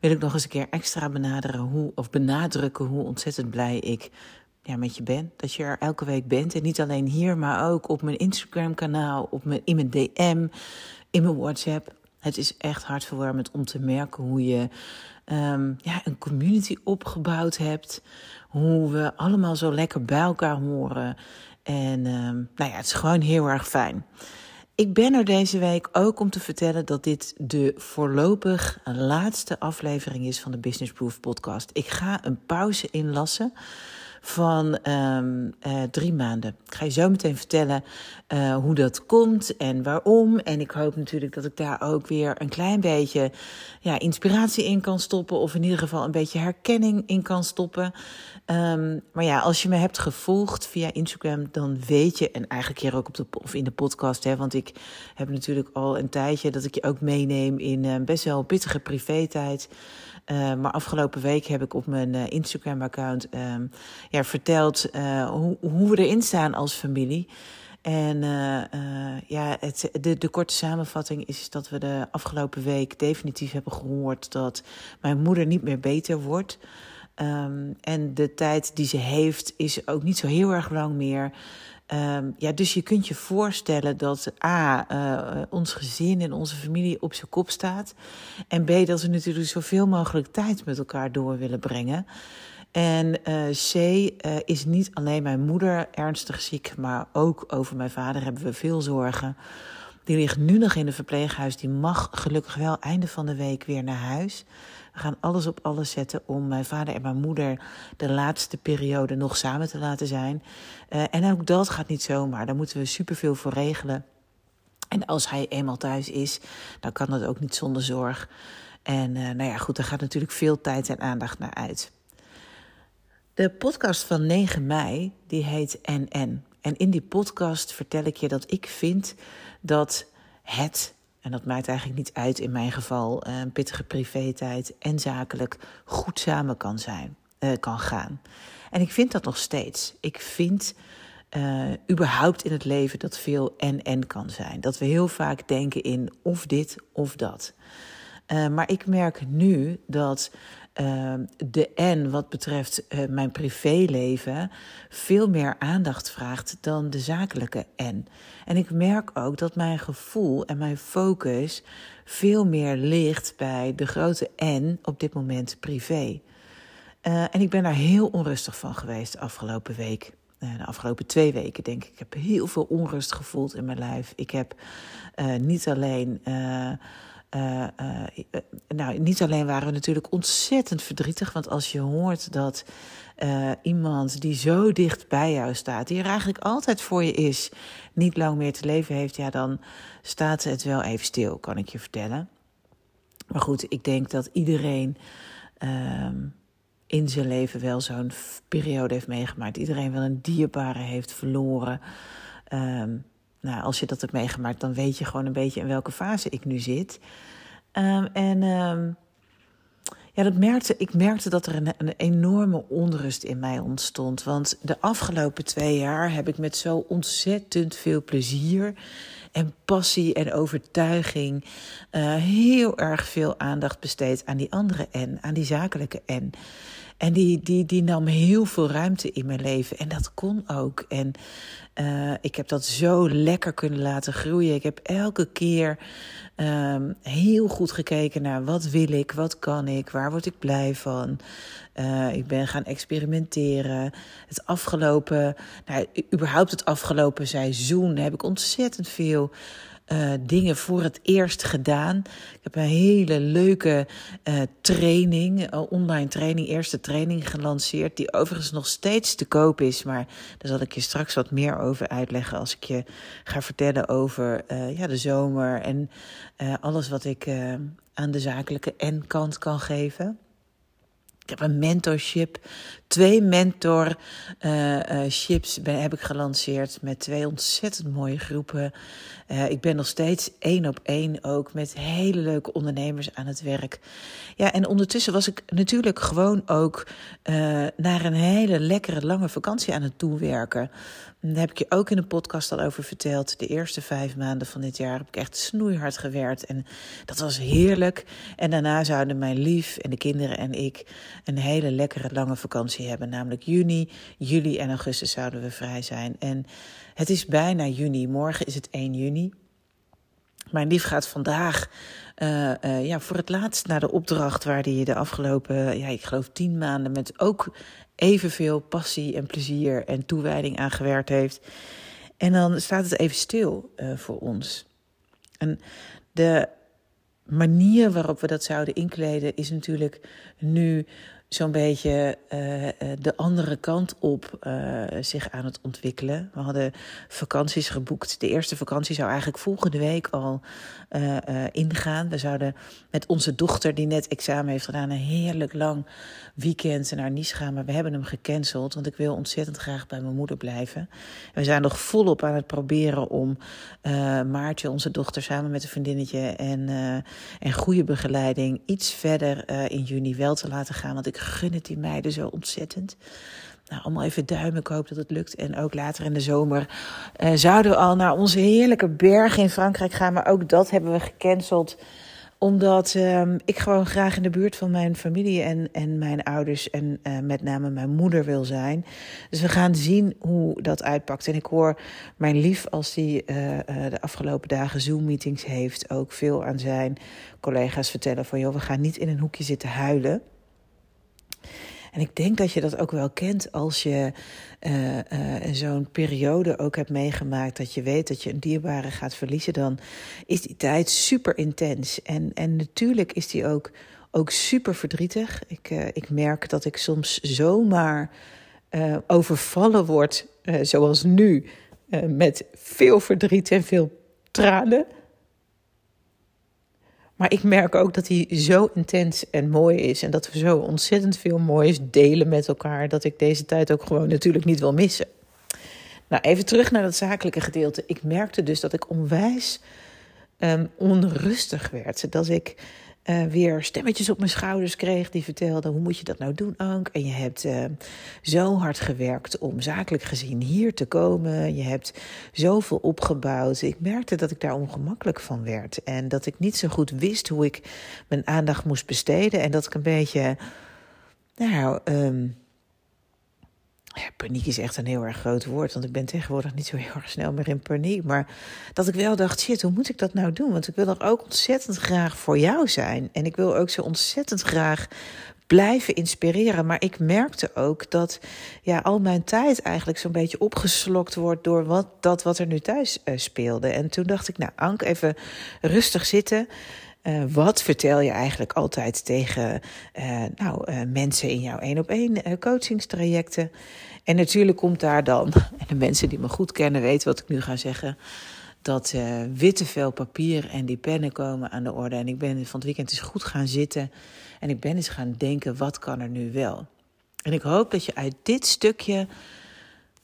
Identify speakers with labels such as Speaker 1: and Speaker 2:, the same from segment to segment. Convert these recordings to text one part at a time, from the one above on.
Speaker 1: wil ik nog eens een keer extra benaderen hoe, of benadrukken hoe ontzettend blij ik ja, met je ben. Dat je er elke week bent. En niet alleen hier, maar ook op mijn Instagram-kanaal, op mijn, in mijn DM, in mijn WhatsApp. Het is echt hartverwarmend om te merken hoe je um, ja, een community opgebouwd hebt. Hoe we allemaal zo lekker bij elkaar horen. En um, nou ja, het is gewoon heel erg fijn. Ik ben er deze week ook om te vertellen dat dit de voorlopig laatste aflevering is van de Business Proof podcast. Ik ga een pauze inlassen van um, uh, drie maanden. Ik ga je zo meteen vertellen uh, hoe dat komt en waarom. En ik hoop natuurlijk dat ik daar ook weer een klein beetje ja, inspiratie in kan stoppen. Of in ieder geval een beetje herkenning in kan stoppen. Um, maar ja, als je me hebt gevolgd via Instagram, dan weet je, en eigenlijk hier ook op de, of in de podcast, hè, want ik heb natuurlijk al een tijdje dat ik je ook meeneem in uh, best wel pittige privé-tijd. Uh, maar afgelopen week heb ik op mijn uh, Instagram-account um, ja, verteld uh, hoe, hoe we erin staan als familie. En ja, het, de, de korte samenvatting is dat we de afgelopen week definitief hebben gehoord dat mijn moeder niet meer beter wordt. Um, en de tijd die ze heeft is ook niet zo heel erg lang meer. Um, ja, dus je kunt je voorstellen dat A, uh, ons gezin en onze familie op zijn kop staat. En B, dat we natuurlijk zoveel mogelijk tijd met elkaar door willen brengen. En uh, C, is niet alleen mijn moeder ernstig ziek, maar ook over mijn vader hebben we veel zorgen. Die ligt nu nog in een verpleeghuis. Die mag gelukkig wel einde van de week weer naar huis. We gaan alles op alles zetten om mijn vader en mijn moeder de laatste periode nog samen te laten zijn. Uh, en ook dat gaat niet zomaar. Daar moeten we superveel voor regelen. En als hij eenmaal thuis is, dan kan dat ook niet zonder zorg. En uh, nou ja, goed, daar gaat natuurlijk veel tijd en aandacht naar uit. De podcast van 9 mei, die heet NN. En in die podcast vertel ik je dat ik vind dat het en dat maakt eigenlijk niet uit in mijn geval, eh, pittige privé-tijd en zakelijk goed samen kan, zijn, uh, kan gaan. En ik vind dat nog steeds. Ik vind uh, überhaupt in het leven dat veel en-en kan zijn. Dat we heel vaak denken in of dit of dat. Uh, maar ik merk nu dat uh, de N wat betreft uh, mijn privéleven veel meer aandacht vraagt dan de zakelijke N. En ik merk ook dat mijn gevoel en mijn focus veel meer ligt bij de grote N op dit moment privé. Uh, en ik ben daar heel onrustig van geweest de afgelopen week. De afgelopen twee weken, denk ik. Ik heb heel veel onrust gevoeld in mijn lijf. Ik heb niet alleen uh, uh, nou, niet alleen waren we natuurlijk ontzettend verdrietig. Want als je hoort dat iemand die zo dicht bij jou staat, die er eigenlijk altijd voor je is, niet lang meer te leven heeft, ja, dan staat het wel even stil, kan ik je vertellen. Maar goed, ik denk dat iedereen ehm, in zijn leven wel zo'n periode heeft meegemaakt. Iedereen wel een dierbare heeft verloren. Um, nou, als je dat hebt meegemaakt, dan weet je gewoon een beetje in welke fase ik nu zit. Um, en um, ja, dat merkte, ik merkte dat er een, een, enorme onrust in mij ontstond. Want de afgelopen twee jaar heb ik met zo ontzettend veel plezier en passie en overtuiging uh, heel erg veel aandacht besteed aan die andere N, aan die zakelijke N. En die, die, die nam heel veel ruimte in mijn leven. En dat kon ook. En uh, ik heb dat zo lekker kunnen laten groeien. Ik heb elke keer um, heel goed gekeken naar wat wil ik, wat kan ik, waar word ik blij van. Uh, ik ben gaan experimenteren. Het afgelopen, nou, überhaupt het afgelopen seizoen heb ik ontzettend veel uh, dingen voor het eerst gedaan. Ik heb een hele leuke uh, training, uh, online training, eerste training gelanceerd, die overigens nog steeds te koop is. Maar daar zal ik je straks wat meer over uitleggen als ik je ga vertellen over ja, de zomer en alles wat ik aan de zakelijke en kant kan geven. Ik heb een mentorship. Twee mentorships uh, uh, heb ik gelanceerd met twee ontzettend mooie groepen. Uh, ik ben nog steeds één op één ook met hele leuke ondernemers aan het werk. Ja, en ondertussen was ik natuurlijk gewoon ook naar een hele lekkere lange vakantie aan het toewerken. Daar heb ik je ook in een podcast al over verteld. De eerste vijf maanden van dit jaar heb ik echt snoeihard gewerkt. En dat was heerlijk. En daarna zouden mijn lief en de kinderen en ik een hele lekkere lange vakantie hebben. Namelijk juni, juli en augustus zouden we vrij zijn. En het is bijna juni. Morgen is het 1 juni. Mijn lief gaat vandaag uh, uh, ja, voor het laatst naar de opdracht waar hij de afgelopen, ja, ik geloof tien maanden met ook evenveel passie en plezier en toewijding aan gewerkt heeft. En dan staat het even stil uh, voor ons. En de manier waarop we dat zouden inkleden is natuurlijk nu zo'n beetje uh, de andere kant op uh, zich aan het ontwikkelen. We hadden vakanties geboekt. De eerste vakantie zou eigenlijk volgende week al ingaan. We zouden met onze dochter, die net examen heeft gedaan, een heerlijk lang weekend naar Nice gaan. Maar we hebben hem gecanceld, want ik wil ontzettend graag bij mijn moeder blijven. we zijn nog volop aan het proberen om Maartje, onze dochter, samen met een vriendinnetje en, en goede begeleiding iets verder in juni wel te laten gaan. Want ik gun die meiden zo ontzettend. Nou, allemaal even duimen. Ik hoop dat het lukt. En ook later in de zomer uh, zouden we al naar onze heerlijke bergen in Frankrijk gaan. Maar ook dat hebben we gecanceld omdat uh, ik gewoon graag in de buurt van mijn familie en, en mijn ouders en uh, met name mijn moeder wil zijn. Dus we gaan zien hoe dat uitpakt. En ik hoor mijn lief, als hij uh, de afgelopen dagen Zoom-meetings heeft, ook veel aan zijn collega's vertellen van joh, we gaan niet in een hoekje zitten huilen. En ik denk dat je dat ook wel kent als je uh, zo'n periode ook hebt meegemaakt. Dat je weet dat je een dierbare gaat verliezen. Dan is die tijd super intens. En, en natuurlijk is die ook, ook super verdrietig. Ik, uh, ik merk dat ik soms zomaar overvallen word, zoals nu, met veel verdriet en veel tranen. Maar ik merk ook dat hij zo intens en mooi is. En dat we zo ontzettend veel moois delen met elkaar. Dat ik deze tijd ook gewoon natuurlijk niet wil missen. Nou, even terug naar dat zakelijke gedeelte. Ik merkte dus dat ik onwijs um, onrustig werd. Dat ik uh, weer stemmetjes op mijn schouders kreeg die vertelden: hoe moet je dat nou doen, Ank? En je hebt uh, zo hard gewerkt om zakelijk gezien hier te komen. Je hebt zoveel opgebouwd. Ik merkte dat ik daar ongemakkelijk van werd en dat ik niet zo goed wist hoe ik mijn aandacht moest besteden en dat ik een beetje, nou, um, ja, paniek is echt een heel erg groot woord, want ik ben tegenwoordig niet zo heel erg snel meer in paniek. Maar dat ik wel dacht, shit, hoe moet ik dat nou doen? Want ik wil er ook ontzettend graag voor jou zijn. En ik wil ook zo ontzettend graag blijven inspireren. Maar ik merkte ook dat ja, al mijn tijd eigenlijk zo'n beetje opgeslokt wordt door wat, dat wat er nu thuis uh, speelde. En toen dacht ik, nou, Ank, even rustig zitten. Uh, wat vertel je eigenlijk altijd tegen uh, nou, uh, mensen in jouw één op één coachingstrajecten? En natuurlijk komt daar dan, en de mensen die me goed kennen weten wat ik nu ga zeggen, dat witte vel papier en die pennen komen aan de orde. En ik ben van het weekend eens goed gaan zitten en ik ben eens gaan denken, wat kan er nu wel? En ik hoop dat je uit dit stukje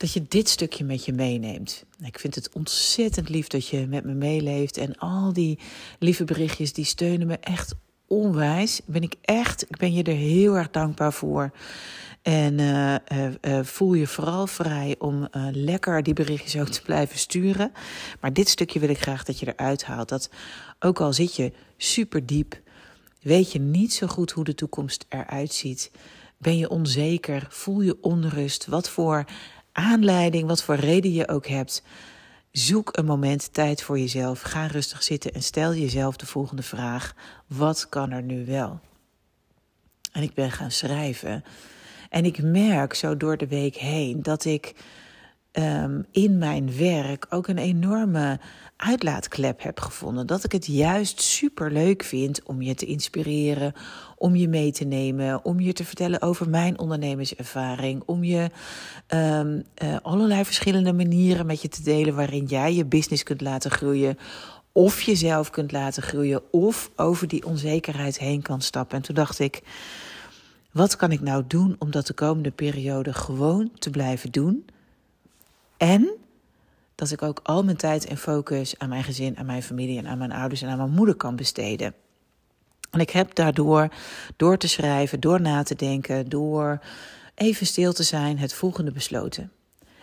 Speaker 1: dat je dit stukje met je meeneemt. Ik vind het ontzettend lief dat je met me meeleeft. En al die lieve berichtjes, die steunen me echt onwijs. Ben ik echt, ik ben je er heel erg dankbaar voor. En uh, uh, uh, voel je vooral vrij om lekker die berichtjes ook te blijven sturen. Maar dit stukje wil ik graag dat je eruit haalt. Dat ook al zit je super diep, weet je niet zo goed hoe de toekomst eruit ziet. Ben je onzeker? Voel je onrust? Wat voor aanleiding, wat voor reden je ook hebt, zoek een moment tijd voor jezelf. Ga rustig zitten en stel jezelf de volgende vraag: wat kan er nu wel? En ik ben gaan schrijven. En ik merk zo door de week heen dat ik um, in mijn werk ook een enorme uitlaatklep heb gevonden. Dat ik het juist super leuk vind om je te inspireren, om je mee te nemen, om je te vertellen over mijn ondernemerservaring, om je um, uh, allerlei verschillende manieren met je te delen waarin jij je business kunt laten groeien. Of jezelf kunt laten groeien, of over die onzekerheid heen kan stappen. En toen dacht ik, Wat kan ik nou doen om dat de komende periode gewoon te blijven doen? En dat ik ook al mijn tijd en focus aan mijn gezin, aan mijn familie en aan mijn ouders en aan mijn moeder kan besteden. En ik heb daardoor, door te schrijven, door na te denken, door even stil te zijn, het volgende besloten.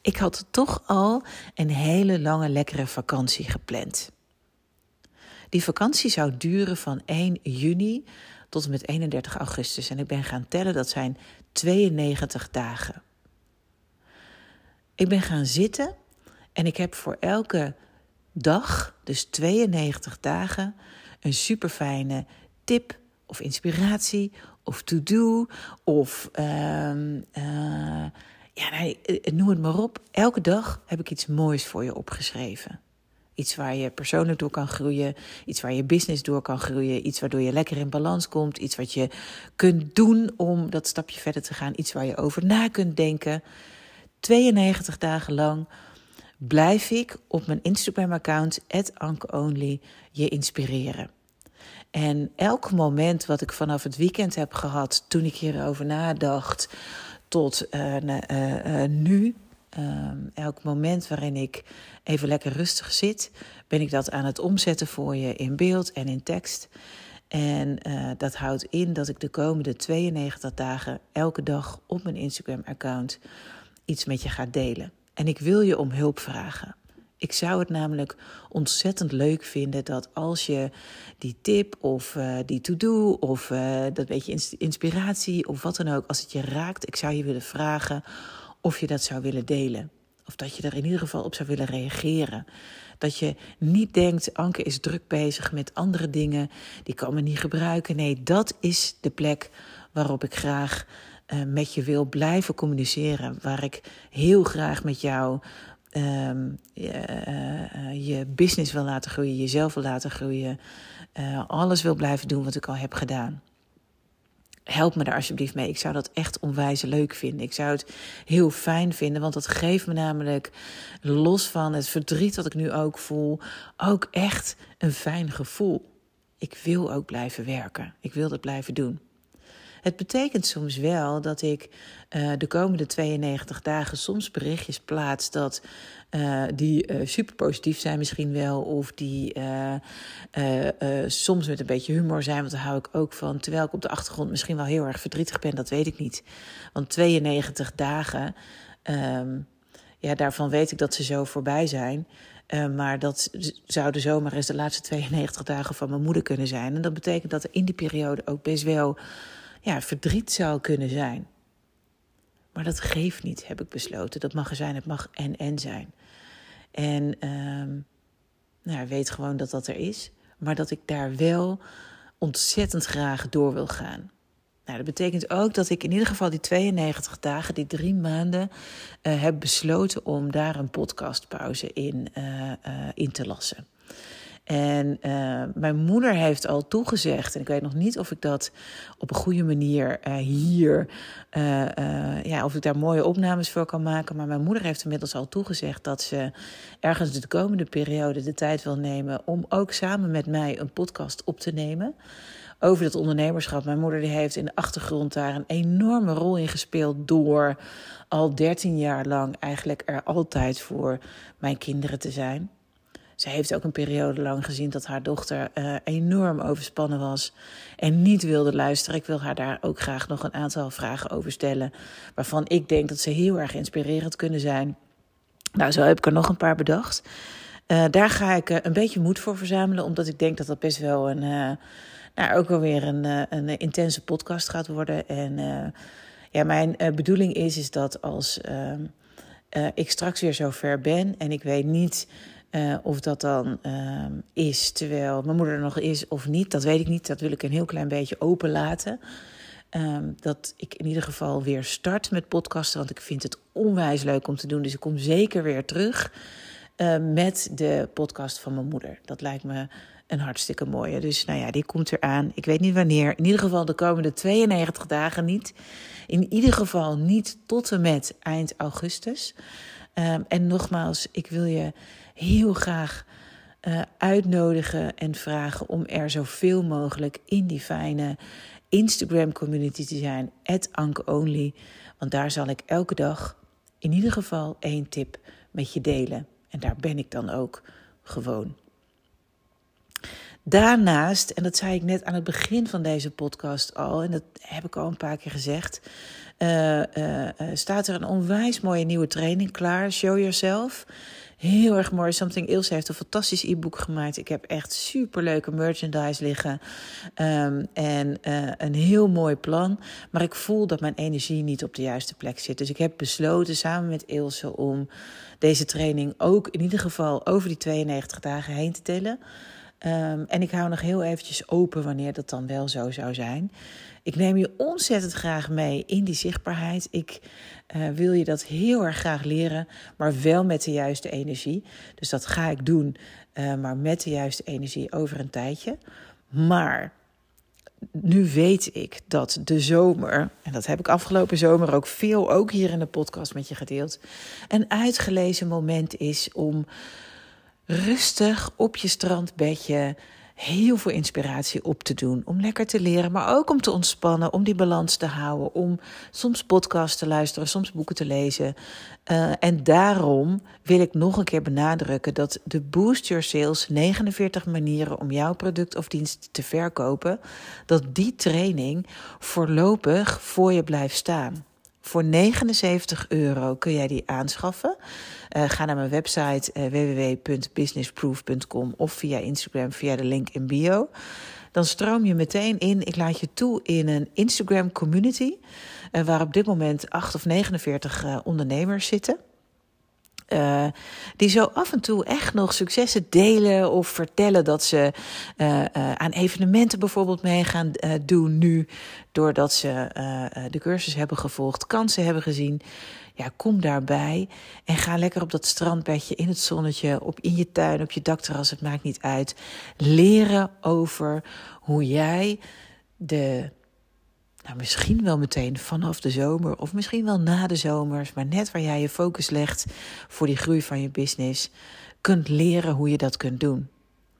Speaker 1: Ik had toch al een hele lange lekkere vakantie gepland. Die vakantie zou duren van 1 juni tot en met 31 augustus. En ik ben gaan tellen, dat zijn 92 dagen. Ik ben gaan zitten en ik heb voor elke dag, dus 92 dagen, een super fijne tip of inspiratie of to-do of uh, uh, ja, nee, eh, noem het maar op. Elke dag heb ik iets moois voor je opgeschreven. Iets waar je persoonlijk door kan groeien. Iets waar je business door kan groeien. Iets waardoor je lekker in balans komt. Iets wat je kunt doen om dat stapje verder te gaan. Iets waar je over na kunt denken. 92 dagen lang blijf ik op mijn Instagram-account, @ankeonly, je inspireren. En elk moment wat ik vanaf het weekend heb gehad, toen ik hierover nadacht, tot uh, uh, uh, nu, Ehm, elk moment waarin ik even lekker rustig zit, ben ik dat aan het omzetten voor je in beeld en in tekst. En dat houdt in dat ik de komende 92 dagen elke dag op mijn Instagram-account iets met je ga delen. En ik wil je om hulp vragen. Ik zou het namelijk ontzettend leuk vinden dat als je die tip of uh, die to-do of uh, dat beetje inspiratie of wat dan ook, als het je raakt, ik zou je willen vragen of je dat zou willen delen. Of dat je er in ieder geval op zou willen reageren. Dat je niet denkt, Anke is druk bezig met andere dingen, die kan me niet gebruiken. Nee, dat is de plek waarop ik graag uh, met je wil blijven communiceren. Waar ik heel graag met jou uh, uh, je business wil laten groeien, jezelf wil laten groeien. alles wil blijven doen wat ik al heb gedaan help me daar alsjeblieft mee. Ik zou dat echt onwijs leuk vinden. Ik zou het heel fijn vinden, want dat geeft me namelijk, los van het verdriet dat ik nu ook voel, ook echt een fijn gevoel. Ik wil ook blijven werken. Ik wil dat blijven doen. Het betekent soms wel dat ik uh, de komende 92 dagen soms berichtjes plaats dat uh, die uh, super positief zijn misschien wel, of die soms met een beetje humor zijn, want daar hou ik ook van. Terwijl ik op de achtergrond misschien wel heel erg verdrietig ben, dat weet ik niet. Want 92 dagen, um, ja, daarvan weet ik dat ze zo voorbij zijn. Maar dat zouden zomaar eens de laatste 92 dagen van mijn moeder kunnen zijn. En dat betekent dat er in die periode ook best wel ja, verdriet zou kunnen zijn. Maar dat geeft niet, heb ik besloten. Dat mag er zijn, het mag en en zijn. En uh, nou, weet gewoon dat dat er is, maar dat ik daar wel ontzettend graag door wil gaan. Nou, dat betekent ook dat ik in ieder geval die 92 dagen, die drie maanden, uh, heb besloten om daar een podcastpauze in, uh, uh, in te lassen. En uh, mijn moeder heeft al toegezegd, en ik weet nog niet of ik dat op een goede manier uh, hier, uh, ja, of ik daar mooie opnames voor kan maken. Maar mijn moeder heeft inmiddels al toegezegd dat ze ergens de komende periode de tijd wil nemen om ook samen met mij een podcast op te nemen over het ondernemerschap. Mijn moeder die heeft in de achtergrond daar een enorme rol in gespeeld door al 13 jaar lang eigenlijk er altijd voor mijn kinderen te zijn. Zij heeft ook een periode lang gezien dat haar dochter uh, enorm overspannen was en niet wilde luisteren. Ik wil haar daar ook graag nog een aantal vragen over stellen, waarvan ik denk dat ze heel erg inspirerend kunnen zijn. Nou, zo heb ik er nog een paar bedacht. Uh, daar ga ik uh, een beetje moed voor verzamelen, omdat ik denk dat dat best wel een, nou, ook wel weer een, een intense podcast gaat worden. En ja, mijn bedoeling is, is dat als ehm, ik straks weer zo ver ben en ik weet niet uh, of dat dan uh, is terwijl mijn moeder er nog is of niet, dat weet ik niet. Dat wil ik een heel klein beetje open laten. Um, dat ik in ieder geval weer start met podcasten, want ik vind het onwijs leuk om te doen. Dus ik kom zeker weer terug uh, met de podcast van mijn moeder. Dat lijkt me een hartstikke mooie. Dus nou ja, die komt eraan. Ik weet niet wanneer. In ieder geval de komende 92 dagen niet. In ieder geval niet tot en met eind augustus. Um, en nogmaals, ik wil je heel graag uh, uitnodigen en vragen om er zoveel mogelijk in die fijne Instagram community te zijn, @ankeonly, want daar zal ik elke dag in ieder geval één tip met je delen. En daar ben ik dan ook gewoon. Daarnaast, en dat zei ik net aan het begin van deze podcast al, en dat heb ik al een paar keer gezegd, uh, uh, staat er een onwijs mooie nieuwe training klaar. Show Yourself. Heel erg mooi. Something Ilse heeft een fantastisch e-book gemaakt. Ik heb echt superleuke merchandise liggen. Um, en een heel mooi plan. Maar ik voel dat mijn energie niet op de juiste plek zit. Dus ik heb besloten samen met Ilse om deze training ook in ieder geval over die 92 dagen heen te tellen. Um, en ik hou nog heel eventjes open wanneer dat dan wel zo zou zijn. Ik neem je ontzettend graag mee in die zichtbaarheid. Ik uh, wil je dat heel erg graag leren, maar wel met de juiste energie. Dus dat ga ik doen, uh, maar met de juiste energie over een tijdje. Maar nu weet ik dat de zomer, en dat heb ik afgelopen zomer ook veel, ook hier in de podcast met je gedeeld, een uitgelezen moment is om rustig op je strandbedje heel veel inspiratie op te doen. Om lekker te leren, maar ook om te ontspannen, om die balans te houden. Om soms podcasts te luisteren, soms boeken te lezen. Uh, en daarom wil ik nog een keer benadrukken dat de Boost Your Sales 49 manieren om jouw product of dienst te verkopen, dat die training voorlopig voor je blijft staan. Voor 79 euro kun jij die aanschaffen. Uh, ga naar mijn website uh, www.businessproof.com of via Instagram via de link in bio. Dan stroom je meteen in. Ik laat je toe in een Instagram community. Uh, waar op dit moment 8 of 49 ondernemers zitten. Uh, die zo af en toe echt nog successen delen of vertellen dat ze uh, uh, aan evenementen bijvoorbeeld mee gaan doen nu, doordat ze de cursus hebben gevolgd, kansen hebben gezien. Ja, kom daarbij en ga lekker op dat strandbedje in het zonnetje, op in je tuin, op je dakterras, het maakt niet uit. Leren over hoe jij de nou, misschien wel meteen vanaf de zomer of misschien wel na de zomers, maar net waar jij je focus legt voor die groei van je business, kunt leren hoe je dat kunt doen.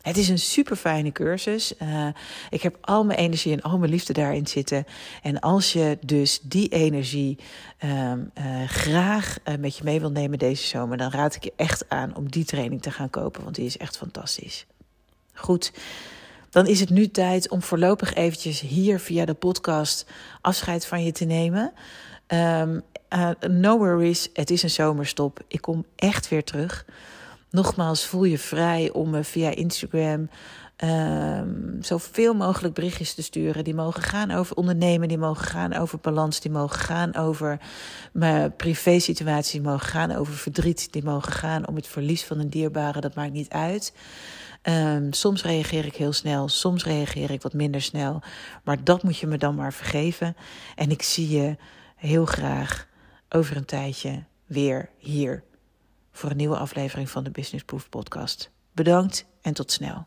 Speaker 1: Het is een super fijne cursus. Uh, ik heb al mijn energie en al mijn liefde daarin zitten. En als je dus die energie uh, uh, graag eh, met je mee wil nemen deze zomer, dan raad ik je echt aan om die training te gaan kopen, want die is echt fantastisch. Goed dan is het nu tijd om voorlopig eventjes hier via de podcast afscheid van je te nemen. Um, uh, no worries, het is een zomerstop. Ik kom echt weer terug. Nogmaals, voel je vrij om me via Instagram um, zoveel mogelijk berichtjes te sturen. Die mogen gaan over ondernemen, die mogen gaan over balans, die mogen gaan over mijn privé-situatie, die mogen gaan over verdriet, die mogen gaan om het verlies van een dierbare. Dat maakt niet uit. Um, soms reageer ik heel snel, soms reageer ik wat minder snel. Maar dat moet je me dan maar vergeven. En ik zie je heel graag over een tijdje weer hier voor een nieuwe aflevering van de Business Proof Podcast. Bedankt en tot snel.